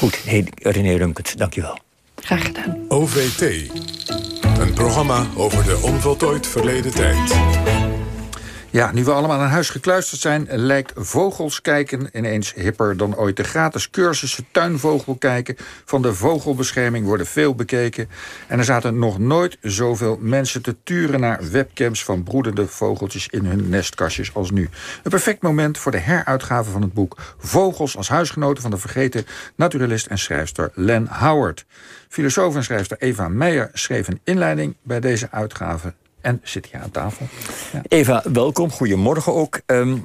Goed, hey, René Runkert, dankjewel. Graag gedaan. OVT, een programma over de onvoltooid verleden tijd. Ja, nu we allemaal aan huis gekluisterd zijn... lijkt vogels kijken ineens hipper dan ooit. De gratis cursussen tuinvogel kijken van de vogelbescherming worden veel bekeken. En er zaten nog nooit zoveel mensen te turen naar webcams... van broedende vogeltjes in hun nestkastjes als nu. Een perfect moment voor de heruitgave van het boek... Vogels als huisgenoten van de vergeten naturalist en schrijfster Len Howard. Filosoof en schrijfster Eva Meijer schreef een inleiding bij deze uitgave en zit hier aan tafel. Eva, welkom. Goedemorgen ook. Um,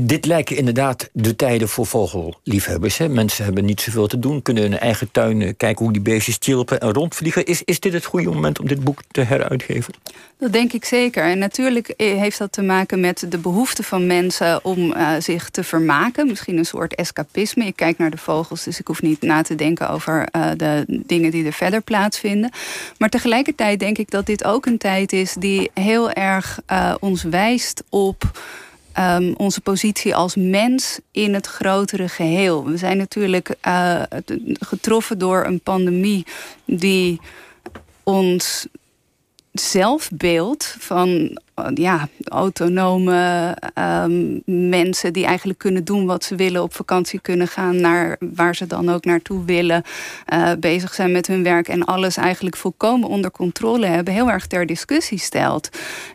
dit lijken inderdaad de tijden voor vogelliefhebbers. Hè? Mensen hebben niet zoveel te doen, kunnen hun eigen tuin eh, kijken hoe die beestjes chilpen en rondvliegen. Is, is dit het goede moment om dit boek te heruitgeven? Dat denk ik zeker. En natuurlijk eh, heeft dat te maken met de behoefte van mensen om zich te vermaken. Misschien een soort escapisme. Ik kijk naar de vogels, dus ik hoef niet na te denken over de dingen die er verder plaatsvinden. Maar tegelijkertijd denk ik dat dit ook een tijd is die heel erg ons wijst op um, onze positie als mens in het grotere geheel. We zijn natuurlijk uh, getroffen door een pandemie die ons zelfbeeld van ja, autonome um, mensen die eigenlijk kunnen doen wat ze willen, op vakantie kunnen gaan naar waar ze dan ook naartoe willen, uh, bezig zijn met hun werk en alles eigenlijk volkomen onder controle hebben, heel erg ter discussie stelt.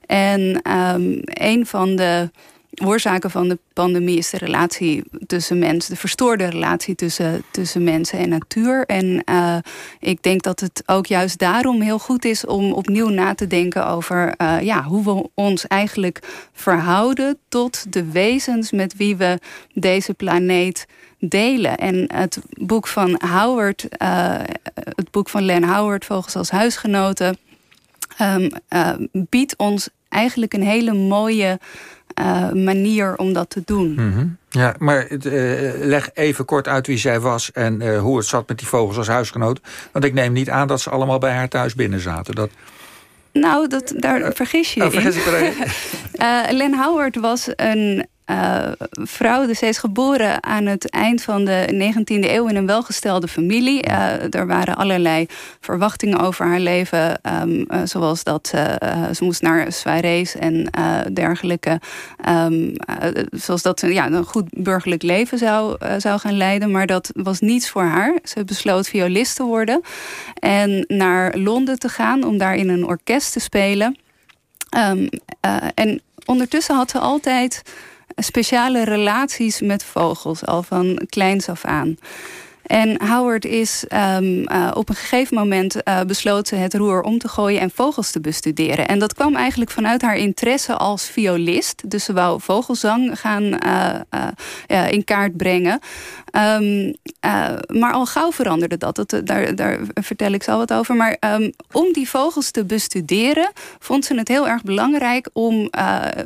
En um, een van de oorzaken van de pandemie is de relatie tussen mensen, de verstoorde relatie tussen, tussen mensen en natuur. En uh, ik denk dat het ook juist daarom heel goed is om opnieuw na te denken over uh, ja, hoe we ons eigenlijk verhouden tot de wezens met wie we deze planeet delen. En het boek van Howard, uh, het boek van Len Howard, Vogels als huisgenoten, um, biedt ons eigenlijk een hele mooie uh, manier om dat te doen. Mm -hmm. Ja, maar uh, leg even kort uit wie zij was en uh, hoe het zat met die vogels als huisgenoot. Want ik neem niet aan dat ze allemaal bij haar thuis binnen zaten. Dat... Nou, dat, daar vergis je oh, vergis. Ik Len Howard was een uh, vrouw. Dus is geboren aan het eind van de 19e eeuw in een welgestelde familie. Uh, er waren allerlei verwachtingen over haar leven. Um, uh, zoals dat ze moest naar soirées en dergelijke. Um, zoals dat ze ja, een goed burgerlijk leven zou, zou gaan leiden. Maar dat was niets voor haar. Ze besloot violist te worden. En naar Londen te gaan om daar in een orkest te spelen. Um, en ondertussen had ze altijd speciale relaties met vogels, al van kleins af aan. En Howard is um, uh, op een gegeven moment uh, besloten het roer om te gooien en vogels te bestuderen. En dat kwam eigenlijk vanuit haar interesse als violist. Dus ze wou vogelzang gaan uh, in kaart brengen. Um, maar al gauw veranderde dat. dat daar, daar, vertel ik zo wat over. Maar um, om die vogels te bestuderen, vond ze het heel erg belangrijk om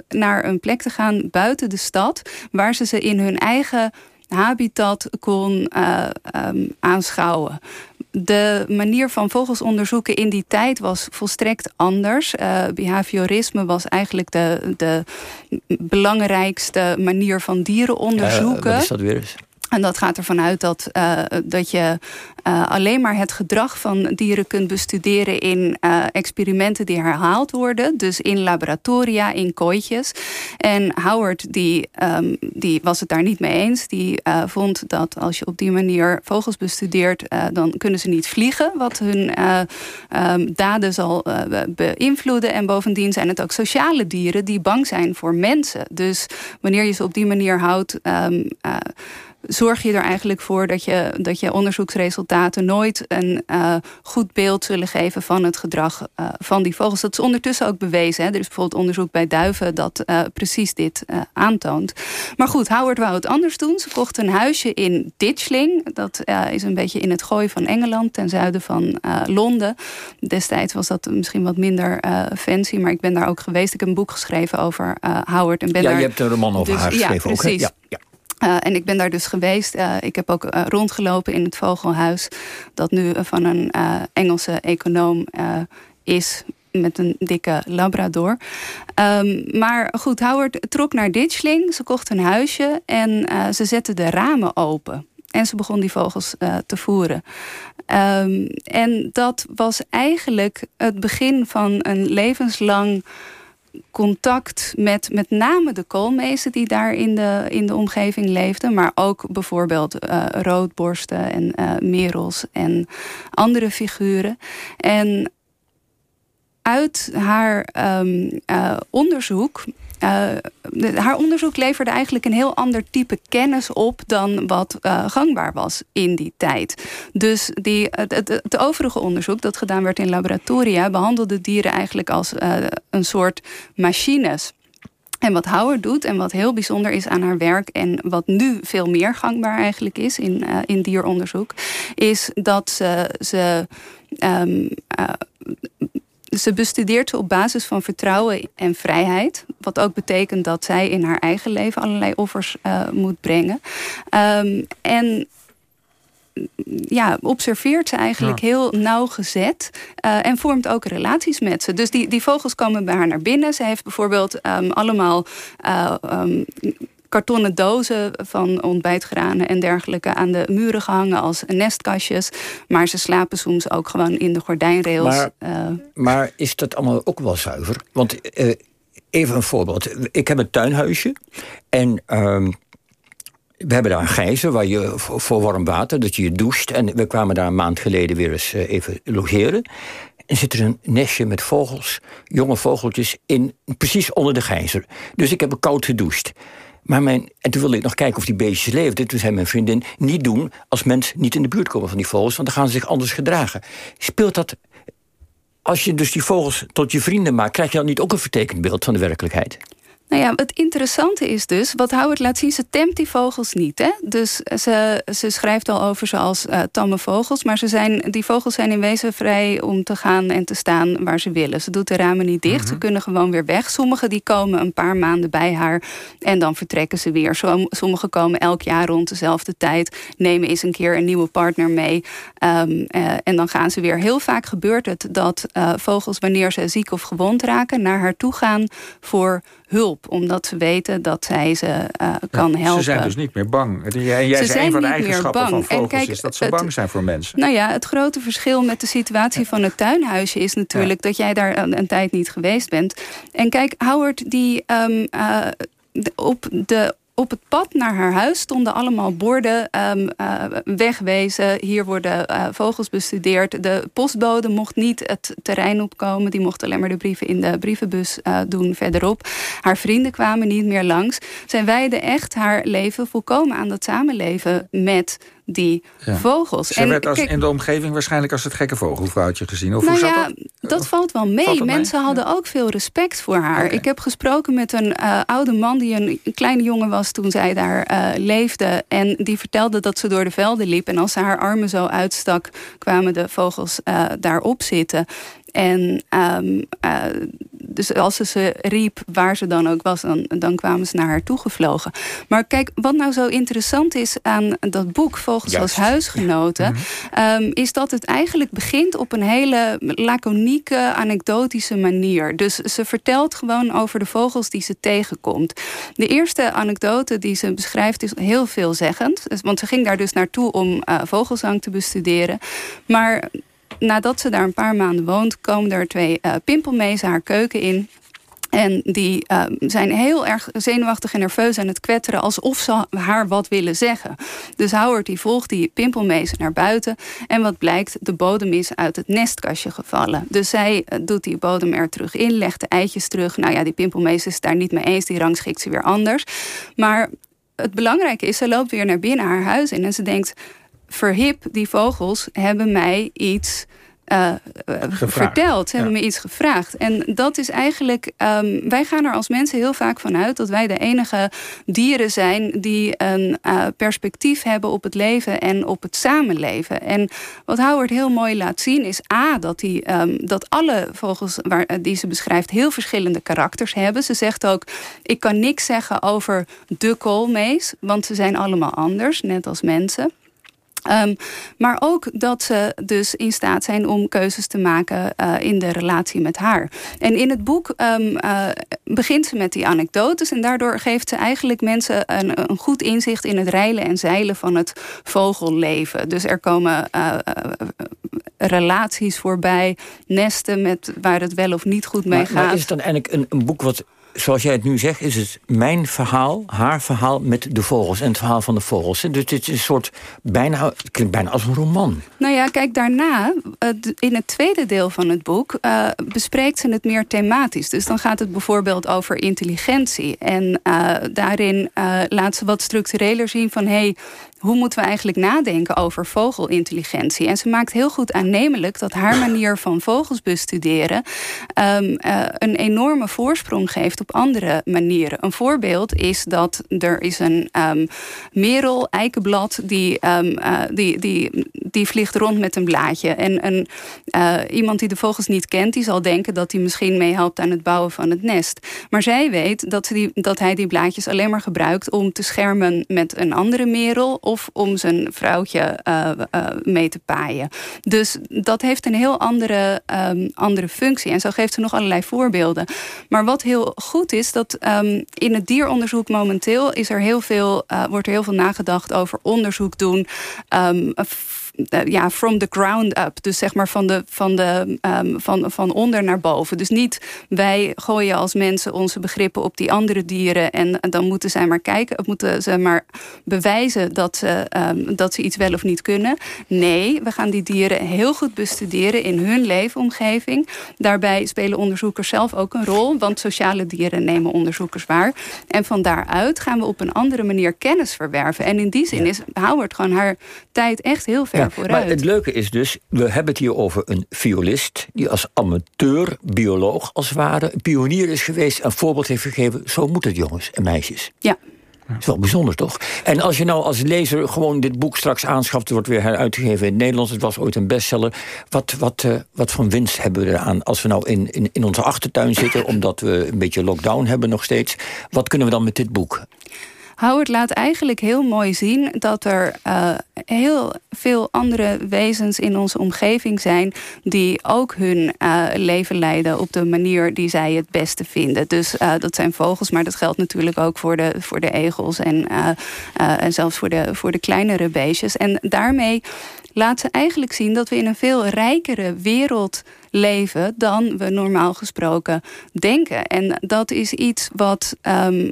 naar een plek te gaan buiten de stad, waar ze ze in hun eigen habitat kon uh, um, aanschouwen. De manier van vogels onderzoeken in die tijd was volstrekt anders. Uh, behaviorisme was eigenlijk de, de belangrijkste manier van dieren onderzoeken. Uh, wat is dat weer eens? En dat gaat ervan uit dat, uh, dat je uh, alleen maar het gedrag van dieren kunt bestuderen in uh, experimenten die herhaald worden. Dus in laboratoria, in kooitjes. En Howard die, um, die was het daar niet mee eens. Die vond dat als je op die manier vogels bestudeert, dan kunnen ze niet vliegen. Wat hun um, daden zal beïnvloeden. En bovendien zijn het ook sociale dieren die bang zijn voor mensen. Dus wanneer je ze op die manier houdt. Um, zorg je er eigenlijk voor dat je, dat je onderzoeksresultaten nooit een uh, goed beeld zullen geven van het gedrag uh, van die vogels. Dat is ondertussen ook bewezen. Hè. Er is bijvoorbeeld onderzoek bij duiven dat uh, precies dit aantoont. Maar goed, Howard wou het anders doen. Ze kocht een huisje in Ditchling. Dat is een beetje in het gooi van Engeland, ten zuiden van Londen. Destijds was dat misschien wat minder fancy, maar ik ben daar ook geweest. Ik heb een boek geschreven over Howard. En ben ja, daar... je hebt een roman over dus, haar geschreven. Ja, precies. Ook, ja, ja. Uh, en ik ben daar dus geweest. Uh, ik heb ook uh, rondgelopen in het Vogelhuis. Dat nu van een Engelse econoom is met een dikke labrador. Um, maar goed, Howard trok naar Ditchling. Ze kocht een huisje en ze zette de ramen open. en ze begon die vogels te voeren. Ehm, en dat was eigenlijk het begin van een levenslang contact met met name de koolmezen die daar in de, in de omgeving leefden. Maar ook bijvoorbeeld uh, roodborsten en uh, merels en andere figuren. En uit haar um, uh, onderzoek uh, haar onderzoek leverde eigenlijk een heel ander type kennis op dan wat uh, gangbaar was in die tijd. Dus die, het, het, overige onderzoek dat gedaan werd in laboratoria behandelde dieren eigenlijk als een soort machines. En wat Howard doet en wat heel bijzonder is aan haar werk en wat nu veel meer gangbaar eigenlijk is in, in dieronderzoek, is dat ze, ze uh, ze bestudeert op basis van vertrouwen en vrijheid. Wat ook betekent dat zij in haar eigen leven allerlei offers uh, moet brengen. Um, en ja, observeert ze eigenlijk ja. heel nauwgezet. Uh, en vormt ook relaties met ze. Dus die, die vogels komen bij haar naar binnen. Ze heeft bijvoorbeeld um, allemaal uh, um, kartonnen dozen van ontbijtgranen en dergelijke aan de muren gehangen als nestkastjes. Maar ze slapen soms ook gewoon in de gordijnrails. Maar, uh, maar is dat allemaal ook wel zuiver? Want uh, even een voorbeeld. Ik heb een tuinhuisje en. Uh, we hebben daar een gijzer waar je voor warm water, dat je je doucht. En we kwamen daar een maand geleden weer eens uh, even logeren. En zit er een nestje met vogels, jonge vogeltjes, in, precies onder de gijzer. Dus ik heb koud gedoucht. Maar mijn, en toen wilde ik nog kijken of die beestjes leefden. Toen zei mijn vriendin, niet doen als mensen niet in de buurt komen van die vogels... want dan gaan ze zich anders gedragen. Speelt dat... Als je dus die vogels tot je vrienden maakt... krijg je dan niet ook een vertekend beeld van de werkelijkheid? Nou ja, het interessante is dus, wat Howard laat zien, ze temt die vogels niet. Hè? Dus ze, ze schrijft al over ze als uh, tamme vogels, maar ze zijn, die vogels zijn in wezen vrij om te gaan en te staan waar ze willen. Ze doet de ramen niet dicht, mm -hmm. ze kunnen gewoon weer weg. Sommigen die komen een paar maanden bij haar en dan vertrekken ze weer. Sommigen komen elk jaar rond dezelfde tijd, nemen eens een keer een nieuwe partner mee um, uh, en dan gaan ze weer. Heel vaak gebeurt het dat uh, vogels, wanneer ze ziek of gewond raken, naar haar toe gaan voor hulp. Omdat ze weten dat zij ze uh, kan ja, helpen. Ze zijn dus niet meer bang. En jij, jij zei een van de eigenschappen van vogels kijk, is dat ze het, bang zijn voor mensen. Nou ja, het grote verschil met de situatie van het tuinhuisje is natuurlijk ja. dat jij daar een, een, tijd niet geweest bent. En kijk, Howard die um, uh, op de op het pad naar haar huis stonden allemaal borden um, uh, wegwezen. Hier worden uh, vogels bestudeerd. De postbode mocht niet het terrein opkomen. Die mocht alleen maar de brieven in de brievenbus uh, doen verderop. Haar vrienden kwamen niet meer langs. Zij wijde echt haar leven volkomen aan dat samenleven met die ja. vogels. Ze en, werd als, kijk, in de omgeving waarschijnlijk als het gekke vogelvrouwtje gezien. Of nou hoe ja, dat? dat? valt wel mee. Valt Mensen mee? hadden ja. ook veel respect voor haar. Okay. Ik heb gesproken met een uh, oude man die een, een, kleine jongen was toen zij daar uh, leefde. En die vertelde dat ze door de velden liep. En als ze haar armen zo uitstak, kwamen de vogels uh, daarop zitten. En um, uh, dus als ze ze riep waar ze dan ook was, dan, dan kwamen ze naar haar toegevlogen. Maar kijk, wat nou zo interessant is aan dat boek Vogels Juist. als huisgenoten, ja. um, is dat het eigenlijk begint op een hele laconieke, anekdotische manier. Dus ze vertelt gewoon over de vogels die ze tegenkomt. De eerste anekdote die ze beschrijft is heel veelzeggend. Want ze ging daar dus naartoe om uh, vogelzang te bestuderen. Maar nadat ze daar een paar maanden woont, komen er twee uh, pimpelmezen haar keuken in. En die uh, zijn heel erg zenuwachtig en nerveus aan het kwetteren... alsof ze haar wat willen zeggen. Dus Howard die volgt die pimpelmezen naar buiten. En wat blijkt, de bodem is uit het nestkastje gevallen. Dus zij uh, doet die bodem er terug in, legt de eitjes terug. Nou ja, die pimpelmezen is daar niet mee eens. Die rangschikt ze weer anders. Maar het belangrijke is, ze loopt weer naar binnen haar huis in... en ze denkt verhip, die vogels hebben mij iets uh, verteld. Ja. hebben me iets gevraagd. En dat is eigenlijk. Um, wij gaan er als mensen heel vaak van uit dat wij de enige dieren zijn die een uh, perspectief hebben op het leven en op het samenleven. En wat Howard heel mooi laat zien is A, dat, die, um, dat alle vogels waar, die ze beschrijft heel verschillende karakters hebben. Ze zegt ook: ik kan niks zeggen over de koolmees, want ze zijn allemaal anders, net als mensen. Um, maar ook dat ze dus in staat zijn om keuzes te maken uh, in de relatie met haar. En in het boek um, uh, begint ze met die anekdotes. En daardoor geeft ze eigenlijk mensen een, een, goed inzicht in het reilen en zeilen van het vogelleven. Dus er komen uh, relaties voorbij, nesten met waar het wel of niet goed mee maar, gaat. Maar is het dan eigenlijk een, een boek wat zoals jij het nu zegt, is het mijn verhaal, haar verhaal met de vogels en het verhaal van de vogels. Dus dit is een soort bijna, het klinkt bijna als een roman. Nou ja, kijk, daarna, eh, in het tweede deel van het boek, uh, bespreekt ze het meer thematisch. Dus dan gaat het bijvoorbeeld over intelligentie. En uh, daarin laat ze wat structureler zien van hé, hey, hoe moeten we eigenlijk nadenken over vogelintelligentie? En ze maakt heel goed aannemelijk dat haar manier van vogels bestuderen um, uh, een enorme voorsprong geeft op andere manieren. Een voorbeeld is dat er is een um, merel, eikenblad, die, um, uh, die, die, die vliegt rond met een blaadje. En een, uh, iemand die de vogels niet kent, die zal denken dat hij misschien meehelpt aan het bouwen van het nest. Maar zij weet dat, die, dat hij die blaadjes alleen maar gebruikt om te schermen met een andere merel of om zijn vrouwtje uh, uh, mee te paaien. Dus dat heeft een heel andere, um, andere functie. En zo geeft ze nog allerlei voorbeelden. Maar wat heel goed is, dat um, in het dieronderzoek momenteel is er heel veel, uh, wordt er heel veel nagedacht over onderzoek doen. Um, ja, from the ground up. Dus zeg maar van, de, van, de, um, van, van onder naar boven. Dus niet wij gooien als mensen onze begrippen op die andere dieren en dan moeten zij maar kijken, moeten ze maar bewijzen dat ze, um, dat ze iets wel of niet kunnen. Nee, we gaan die dieren heel goed bestuderen in hun leefomgeving. Daarbij spelen onderzoekers zelf ook een rol, want sociale dieren nemen onderzoekers waar. En van daaruit gaan we op een andere manier kennis verwerven. En in die zin is Howard gewoon haar tijd echt heel ver ja, maar het leuke is dus, we hebben het hier over een violist... die als amateur, bioloog als het ware, een pionier is geweest... een voorbeeld heeft gegeven, zo moet het jongens en meisjes. Ja. Dat is wel bijzonder, toch? En als je nou als lezer gewoon dit boek straks aanschaft... het wordt weer heruitgegeven in het Nederlands... het was ooit een bestseller. Wat, wat, uh, wat voor winst hebben we eraan als we nou in, in, in onze achtertuin zitten... omdat we een beetje lockdown hebben nog steeds? Wat kunnen we dan met dit boek? Howard laat eigenlijk heel mooi zien dat er uh, heel veel andere wezens in onze omgeving zijn die ook hun uh, leven leiden op de manier die zij het beste vinden. Dus uh, dat zijn vogels, maar dat geldt natuurlijk ook voor de, voor de egels en, en zelfs voor de, voor de kleinere beestjes. En daarmee laat ze eigenlijk zien dat we in een veel rijkere wereld leven dan we normaal gesproken denken. En dat is iets wat. Um,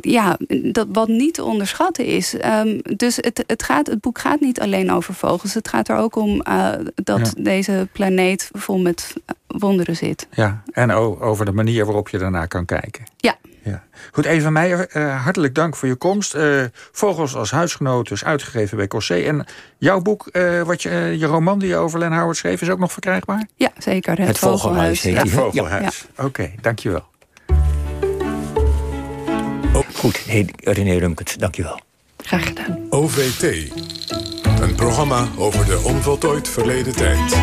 ja, dat wat niet te onderschatten is. Um, dus het, het, gaat, het boek gaat niet alleen over vogels. Het gaat er ook om uh, dat ja. deze planeet vol met wonderen zit. Ja, en over de manier waarop je daarnaar kan kijken. Ja. Ja. Goed, Eva Meijer, uh, hartelijk dank voor je komst. Uh, Vogels als huisgenoten is uitgegeven bij Cossé. En jouw boek, uh, wat je, je roman die je over Len Howard schreef... is ook nog verkrijgbaar? Ja, zeker. Het, het Vogelhuis. Vogelhuis. Het Vogelhuis. Ja. Oké, okay, dankjewel. Goed, hey, René Rumkens, dankjewel. Graag gedaan. OVT, een programma over de onvoltooid verleden tijd.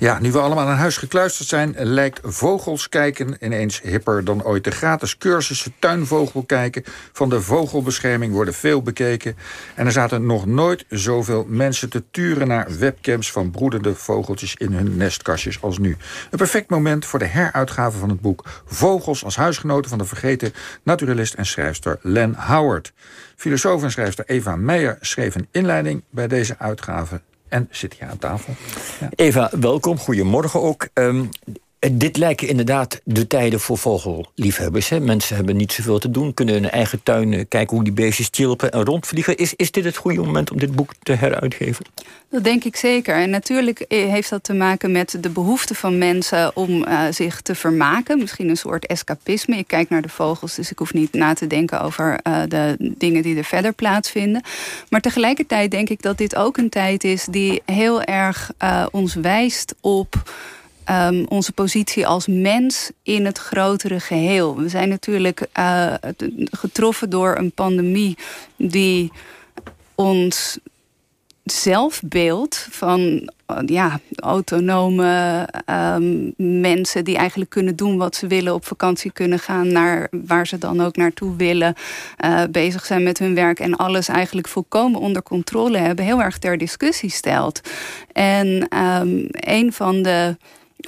Ja, nu we allemaal aan huis gekluisterd zijn... lijkt vogels kijken ineens hipper dan ooit. De gratis cursussen tuinvogel kijken van de vogelbescherming worden veel bekeken. En er zaten nog nooit zoveel mensen te turen naar webcams... van broedende vogeltjes in hun nestkastjes als nu. Een perfect moment voor de heruitgave van het boek... Vogels als huisgenoten van de vergeten naturalist en schrijfster Len Howard. Filosoof en schrijfster Eva Meijer schreef een inleiding bij deze uitgave en zit hier aan tafel. Eva, welkom. Goedemorgen ook. Um, dit lijken inderdaad de tijden voor vogelliefhebbers. Hè? Mensen hebben niet zoveel te doen, kunnen hun eigen tuin kijken hoe die beestjes chilpen en rondvliegen. Is, is dit het goede moment om dit boek te heruitgeven? Dat denk ik zeker. En natuurlijk heeft dat te maken met de behoefte van mensen om zich te vermaken. Misschien een soort escapisme. Ik kijk naar de vogels, dus ik hoef niet na te denken over de dingen die er verder plaatsvinden. Maar tegelijkertijd denk ik dat dit ook een tijd is die heel erg ons wijst op. Um, onze positie als mens in het grotere geheel. We zijn natuurlijk uh, getroffen door een pandemie die ons zelfbeeld van ja, autonome um, mensen die eigenlijk kunnen doen wat ze willen, op vakantie kunnen gaan naar waar ze dan ook naartoe willen, uh, bezig zijn met hun werk en alles eigenlijk volkomen onder controle hebben, heel erg ter discussie stelt. En um, een van de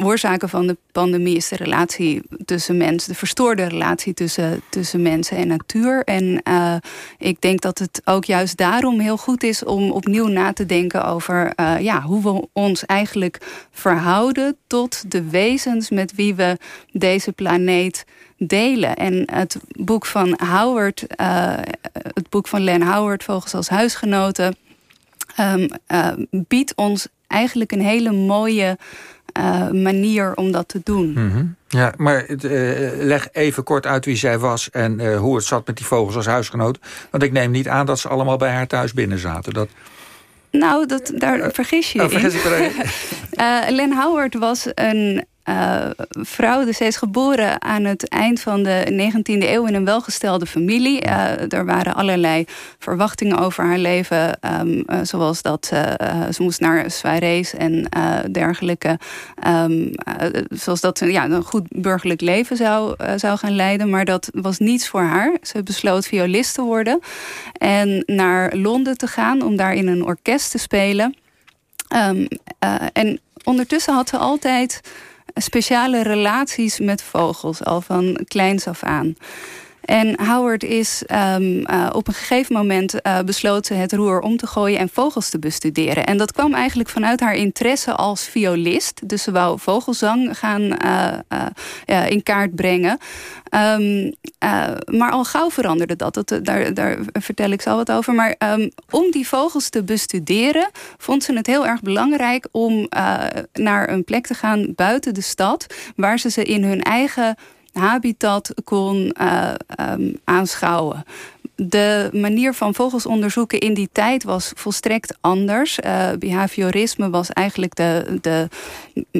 oorzaken van de pandemie is de relatie tussen mensen, de verstoorde relatie tussen, tussen mensen en natuur. En uh, ik denk dat het ook juist daarom heel goed is om opnieuw na te denken over uh, ja, hoe we ons eigenlijk verhouden tot de wezens met wie we deze planeet delen. En het boek van Howard, uh, het boek van Len Howard, Vogels als huisgenoten, um, biedt ons eigenlijk een hele mooie uh, manier om dat te doen. Mm -hmm. Ja, maar uh, leg even kort uit wie zij was en uh, hoe het zat met die vogels als huisgenoot. Want ik neem niet aan dat ze allemaal bij haar thuis binnen zaten. Dat... Nou, dat, daar vergis je oh, vergis ik Len Howard was een uh, vrouw. Dus zij is geboren aan het eind van de 19e eeuw in een welgestelde familie. Uh, er waren allerlei verwachtingen over haar leven. Um, uh, zoals dat ze moest naar soirées en dergelijke. Um, zoals dat ze ja, een goed burgerlijk leven zou, zou gaan leiden. Maar dat was niets voor haar. Ze besloot violist te worden. En naar Londen te gaan om daar in een orkest te spelen. Um, en ondertussen had ze altijd speciale relaties met vogels, al van kleins af aan. En Howard is um, uh, op een gegeven moment uh, besloten het roer om te gooien en vogels te bestuderen. En dat kwam eigenlijk vanuit haar interesse als violist. Dus ze wou vogelzang gaan uh, in kaart brengen. Um, maar al gauw veranderde dat. dat daar, daar, vertel ik zo wat over. Maar um, om die vogels te bestuderen, vond ze het heel erg belangrijk om naar een plek te gaan buiten de stad, waar ze ze in hun eigen habitat kon uh, um, aanschouwen. De manier van vogels onderzoeken in die tijd was volstrekt anders. Uh, behaviorisme was eigenlijk de, de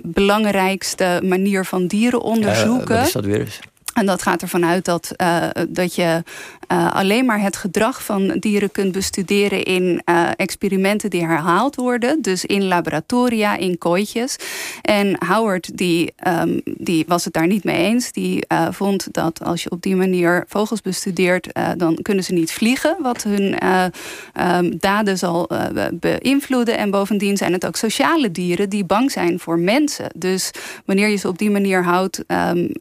belangrijkste manier van dieren onderzoeken. Uh, wat is dat weer eens? En dat gaat ervan uit dat, uh, dat je uh, alleen maar het gedrag van dieren kunt bestuderen in uh, experimenten die herhaald worden. Dus in laboratoria, in kooitjes. En Howard die, um, die was het daar niet mee eens. Die vond dat als je op die manier vogels bestudeert, dan kunnen ze niet vliegen. Wat hun um, daden zal beïnvloeden. En bovendien zijn het ook sociale dieren die bang zijn voor mensen. Dus wanneer je ze op die manier houdt. Um,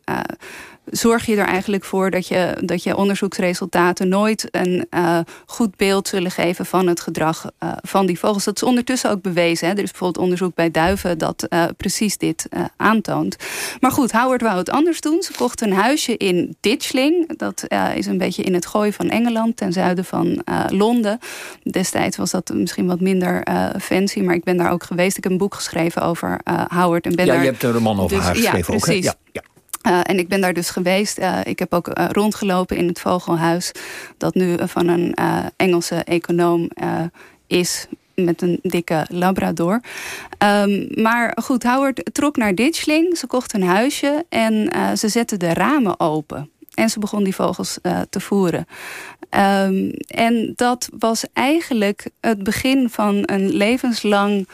zorg je er eigenlijk voor dat je, dat je onderzoeksresultaten nooit een uh, goed beeld zullen geven van het gedrag uh, van die vogels. Dat is ondertussen ook bewezen. Hè. Er is bijvoorbeeld onderzoek bij duiven dat uh, precies dit aantoont. Maar goed, Howard wou het anders doen. Ze kocht een huisje in Ditchling. Dat is een beetje in het gooi van Engeland, ten zuiden van Londen. Destijds was dat misschien wat minder fancy, maar ik ben daar ook geweest. Ik heb een boek geschreven over Howard. En ben ja, daar... je hebt een roman over dus, haar geschreven ja, precies. ook. Ja, ja. Uh, en ik ben daar dus geweest. Uh, ik heb ook uh, rondgelopen in het Vogelhuis. Dat nu van een Engelse econoom is met een dikke labrador. Um, maar goed, Howard trok naar Ditchling. Ze kocht een huisje en ze zette de ramen open. En ze begon die vogels te voeren. Um, en dat was eigenlijk het begin van een levenslang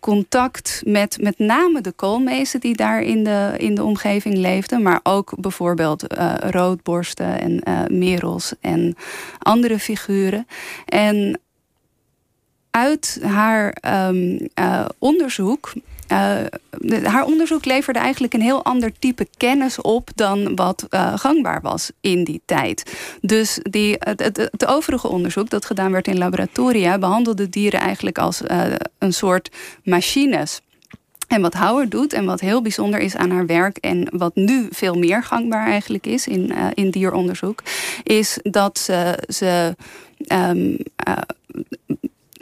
contact met met name de koolmezen die daar in de, in de omgeving leefden. Maar ook bijvoorbeeld uh, roodborsten en uh, merels en andere figuren. En uit haar um, uh, onderzoek de, haar onderzoek leverde eigenlijk een heel ander type kennis op dan wat uh, gangbaar was in die tijd. Dus die, het, overige onderzoek dat gedaan werd in laboratoria behandelde dieren eigenlijk als uh, een soort machines. En wat Howard doet en wat heel bijzonder is aan haar werk en wat nu veel meer gangbaar eigenlijk is in, in dieronderzoek, is dat ze, ze um,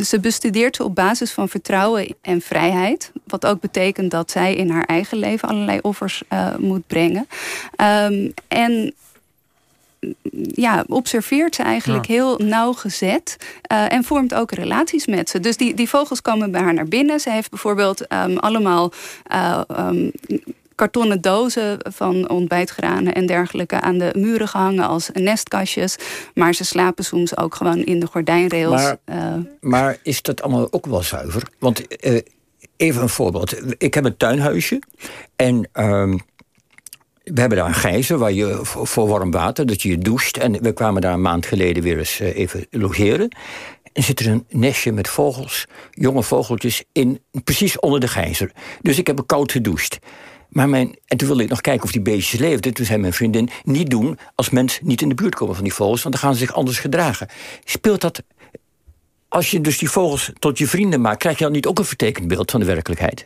ze bestudeert ze op basis van vertrouwen en vrijheid. Wat ook betekent dat zij in haar eigen leven allerlei offers uh, moet brengen. Um, en ja, observeert ze eigenlijk ja. heel nauwgezet. Uh, en vormt ook relaties met ze. Dus die, die vogels komen bij haar naar binnen. Ze heeft bijvoorbeeld um, allemaal uh, um, kartonnen dozen van ontbijtgranen en dergelijke aan de muren gehangen als nestkastjes. Maar ze slapen soms ook gewoon in de gordijnrails. Maar, uh, maar is dat allemaal ook wel zuiver? Want uh, even een voorbeeld. Ik heb een tuinhuisje en. Uh, we hebben daar een gijzer waar je voor warm water, dat je je doucht. En we kwamen daar een maand geleden weer eens even logeren. En zit er een nestje met vogels, jonge vogeltjes, in, precies onder de gijzer. Dus ik heb een koud gedoucht. Maar mijn, en toen wilde ik nog kijken of die beestjes leefden. Toen zei mijn vriendin, niet doen als mensen niet in de buurt komen van die vogels... want dan gaan ze zich anders gedragen. Speelt dat... Als je dus die vogels tot je vrienden maakt... krijg je dan niet ook een vertekend beeld van de werkelijkheid?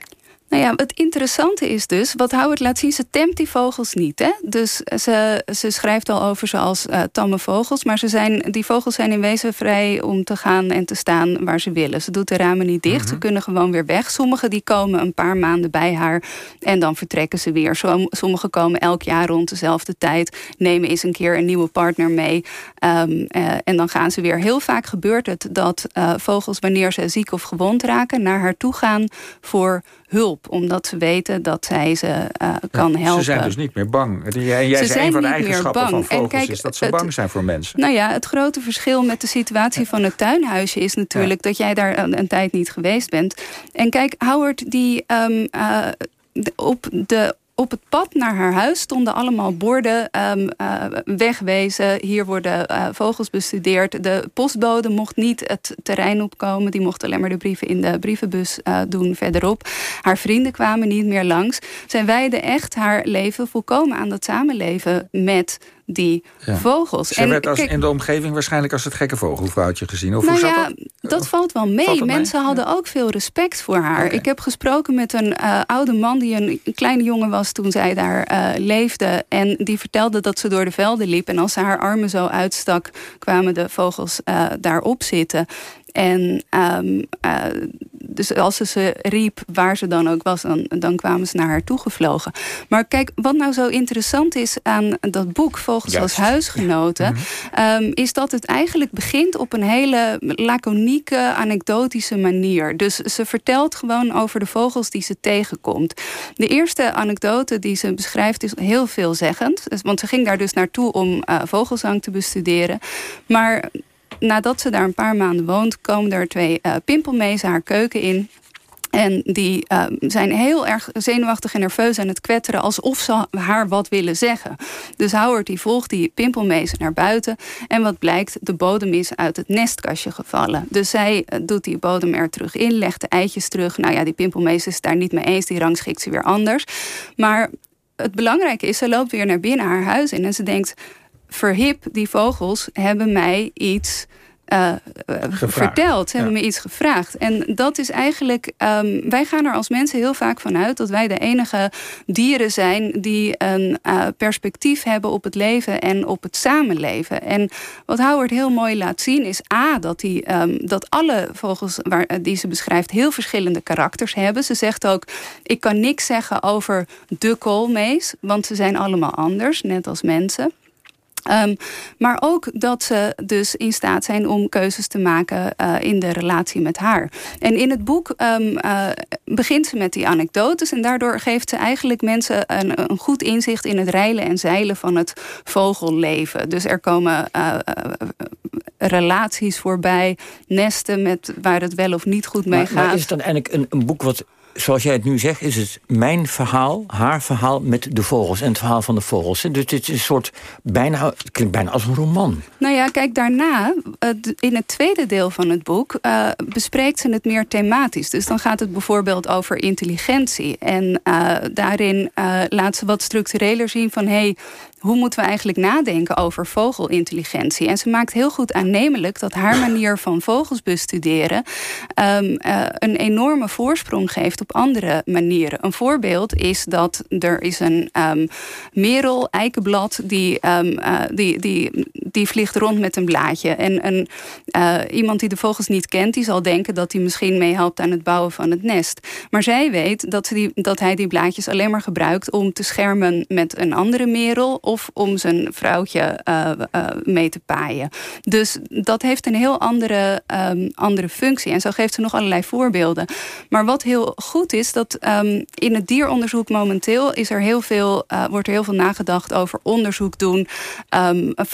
Nou ja, het interessante is dus, wat Howard laat zien, ze temt die vogels niet. Hè? Dus ze, ze schrijft al over ze als uh, tamme vogels, maar ze zijn, die vogels zijn in wezen vrij om te gaan en te staan waar ze willen. Ze doet de ramen niet dicht, ze mhm. kunnen gewoon weer weg. Sommigen die komen een paar maanden bij haar en dan vertrekken ze weer. Sommigen komen elk jaar rond dezelfde tijd, nemen eens een keer een nieuwe partner mee um, uh, en dan gaan ze weer. Heel vaak gebeurt het dat uh, vogels, wanneer ze ziek of gewond raken, naar haar toe gaan voor hulp. Omdat ze weten dat zij ze uh, kan ja, helpen. Ze zijn dus niet meer bang. Jij, jij zei een van de eigenschappen van vogels kijk, is dat ze bang zijn voor mensen. Nou ja, het grote verschil met de situatie van het tuinhuisje... is natuurlijk dat jij daar een, een, tijd niet geweest bent. En kijk, Howard die um, uh, op de op het pad naar haar huis stonden allemaal borden um, uh, wegwezen. Hier worden uh, vogels bestudeerd. De postbode mocht niet het terrein opkomen. Die mocht alleen maar de brieven in de brievenbus uh, doen verderop. Haar vrienden kwamen niet meer langs. Zij wijde echt haar leven volkomen aan dat samenleven met die vogels. Ze en, werd als, in de omgeving waarschijnlijk als het gekke vogelvrouwtje gezien. Of nou hoe ja, dat? dat? valt wel mee. Mensen hadden ook veel respect voor haar. Ik heb gesproken met een uh, oude man die een, een, kleine jongen was toen zij daar uh, leefde. En die vertelde dat ze door de velden liep. En als ze haar armen zo uitstak, kwamen de vogels uh, daarop zitten. En um, uh, dus als ze ze riep, waar ze dan ook was, dan, dan kwamen ze naar haar toegevlogen. Maar kijk, wat nou zo interessant is aan dat boek, Vogels als huisgenoten, ja. um, is dat het eigenlijk begint op een hele laconieke, anekdotische manier. Dus ze vertelt gewoon over de vogels die ze tegenkomt. De eerste anekdote die ze beschrijft is heel veelzeggend. Want ze ging daar dus naartoe om uh, vogelzang te bestuderen. Maar nadat ze daar een paar maanden woont, komen er twee uh, pimpelmezen haar keuken in. En die uh, zijn heel erg zenuwachtig en nerveus aan het kwetteren... alsof ze haar wat willen zeggen. Dus Howard die volgt die pimpelmezen naar buiten. En wat blijkt, de bodem is uit het nestkastje gevallen. Dus zij uh, doet die bodem er terug in, legt de eitjes terug. Nou ja, die pimpelmees is daar niet mee eens. Die rangschikt ze weer anders. Maar het belangrijke is, ze loopt weer naar binnen haar huis in... en ze denkt verhip, die vogels hebben mij iets uh, verteld. Hebben me iets gevraagd. En dat is eigenlijk. Um, wij gaan er als mensen heel vaak van uit dat wij de enige dieren zijn die een uh, perspectief hebben op het leven en op het samenleven. En wat Howard heel mooi laat zien is A, dat, die, um, dat alle vogels waar, die ze beschrijft heel verschillende karakters hebben. Ze zegt ook: ik kan niks zeggen over de koolmees, want ze zijn allemaal anders, net als mensen. Um, maar ook dat ze dus in staat zijn om keuzes te maken uh, in de relatie met haar. En in het boek um, uh, begint ze met die anekdotes. En daardoor geeft ze eigenlijk mensen een, een, goed inzicht in het reilen en zeilen van het vogelleven. Dus er komen uh, relaties voorbij, nesten met waar het wel of niet goed mee maar, gaat. Maar is het dan eigenlijk een, een boek wat zoals jij het nu zegt, is het mijn verhaal, haar verhaal met de vogels en het verhaal van de vogels. Dus dit is een soort bijna, het klinkt bijna als een roman. Nou ja, kijk, daarna, in het tweede deel van het boek, uh, bespreekt ze het meer thematisch. Dus dan gaat het bijvoorbeeld over intelligentie. En uh, daarin uh, laat ze wat structureler zien van hé, hey, hoe moeten we eigenlijk nadenken over vogelintelligentie? En ze maakt heel goed aannemelijk dat haar manier van vogels bestuderen um, uh, een enorme voorsprong geeft op andere manieren. Een voorbeeld is dat er is een um, merel, eikenblad, die, um, uh, die, die, die vliegt rond met een blaadje. En een, uh, iemand die de vogels niet kent, die zal denken dat hij misschien meehelpt aan het bouwen van het nest. Maar zij weet dat, die, dat hij die blaadjes alleen maar gebruikt om te schermen met een andere merel of om zijn vrouwtje mee te paaien. Dus dat heeft een heel andere, um, andere functie. En zo geeft ze nog allerlei voorbeelden. Maar wat heel goed is, dat um, in het dieronderzoek momenteel is er heel veel, wordt er heel veel nagedacht over onderzoek doen. Um, eh,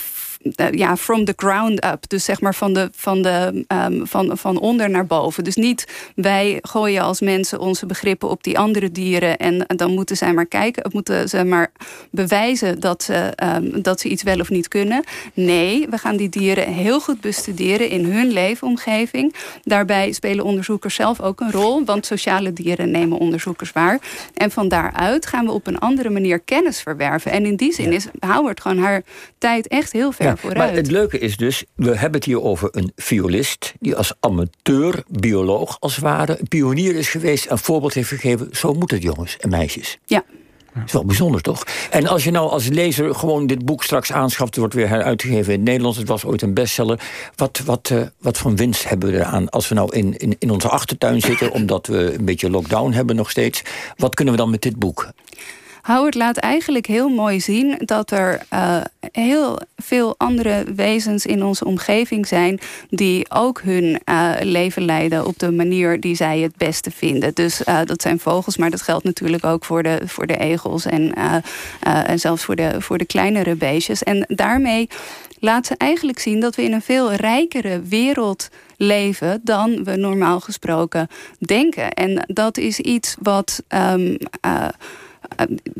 ja, from the ground up. Dus zeg maar van, de, van, de, um, van, van onder naar boven. Dus niet wij gooien als mensen onze begrippen op die andere dieren en dan moeten zij maar kijken, moeten ze maar bewijzen dat ze, um, dat ze iets wel of niet kunnen. Nee, we gaan die dieren heel goed bestuderen in hun leefomgeving. Daarbij spelen onderzoekers zelf ook een rol, want sociale dieren nemen onderzoekers waar. En van daaruit gaan we op een andere manier kennis verwerven. En in die zin is Howard gewoon haar tijd echt heel ver maar het leuke is dus, we hebben het hier over een violist... die als amateur, bioloog als het ware, een pionier is geweest... en voorbeeld heeft gegeven, zo moet het jongens en meisjes. Ja. Dat is wel bijzonder, toch? En als je nou als lezer gewoon dit boek straks aanschaft... het wordt weer heruitgegeven in het Nederlands... het was ooit een bestseller. Wat, wat, uh, wat voor winst hebben we eraan als we nou in, in, in onze achtertuin zitten... omdat we een beetje lockdown hebben nog steeds? Wat kunnen we dan met dit boek? Howard laat eigenlijk heel mooi zien dat er uh, heel veel andere wezens in onze omgeving zijn die ook hun uh, leven leiden op de manier die zij het beste vinden. Dus uh, dat zijn vogels, maar dat geldt natuurlijk ook voor de, voor de egels en, en zelfs voor de, voor de kleinere beestjes. En daarmee laat ze eigenlijk zien dat we in een veel rijkere wereld leven dan we normaal gesproken denken. En dat is iets wat. Um, eh,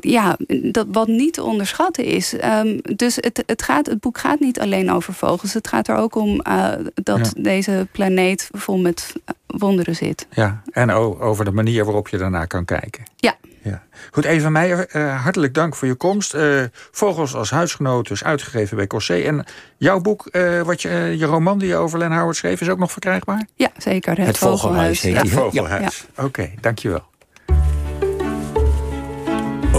ja, dat, wat niet te onderschatten is. Um, dus het, het, gaat, het boek gaat niet alleen over vogels. Het gaat er ook om uh, dat deze planeet vol met wonderen zit. Ja, en over de manier waarop je daarnaar kan kijken. Ja. Ja. Goed, Eva Meijer, uh, hartelijk dank voor je komst. Uh, Vogels als huisgenoot is uitgegeven bij Cossé. En jouw boek, uh, wat je, je roman die je over Len Howard schreef... is ook nog verkrijgbaar? Ja, zeker. Het, het Vogelhuis. Vogelhuis. Het Vogelhuis. Ja. Oké, okay, dankjewel.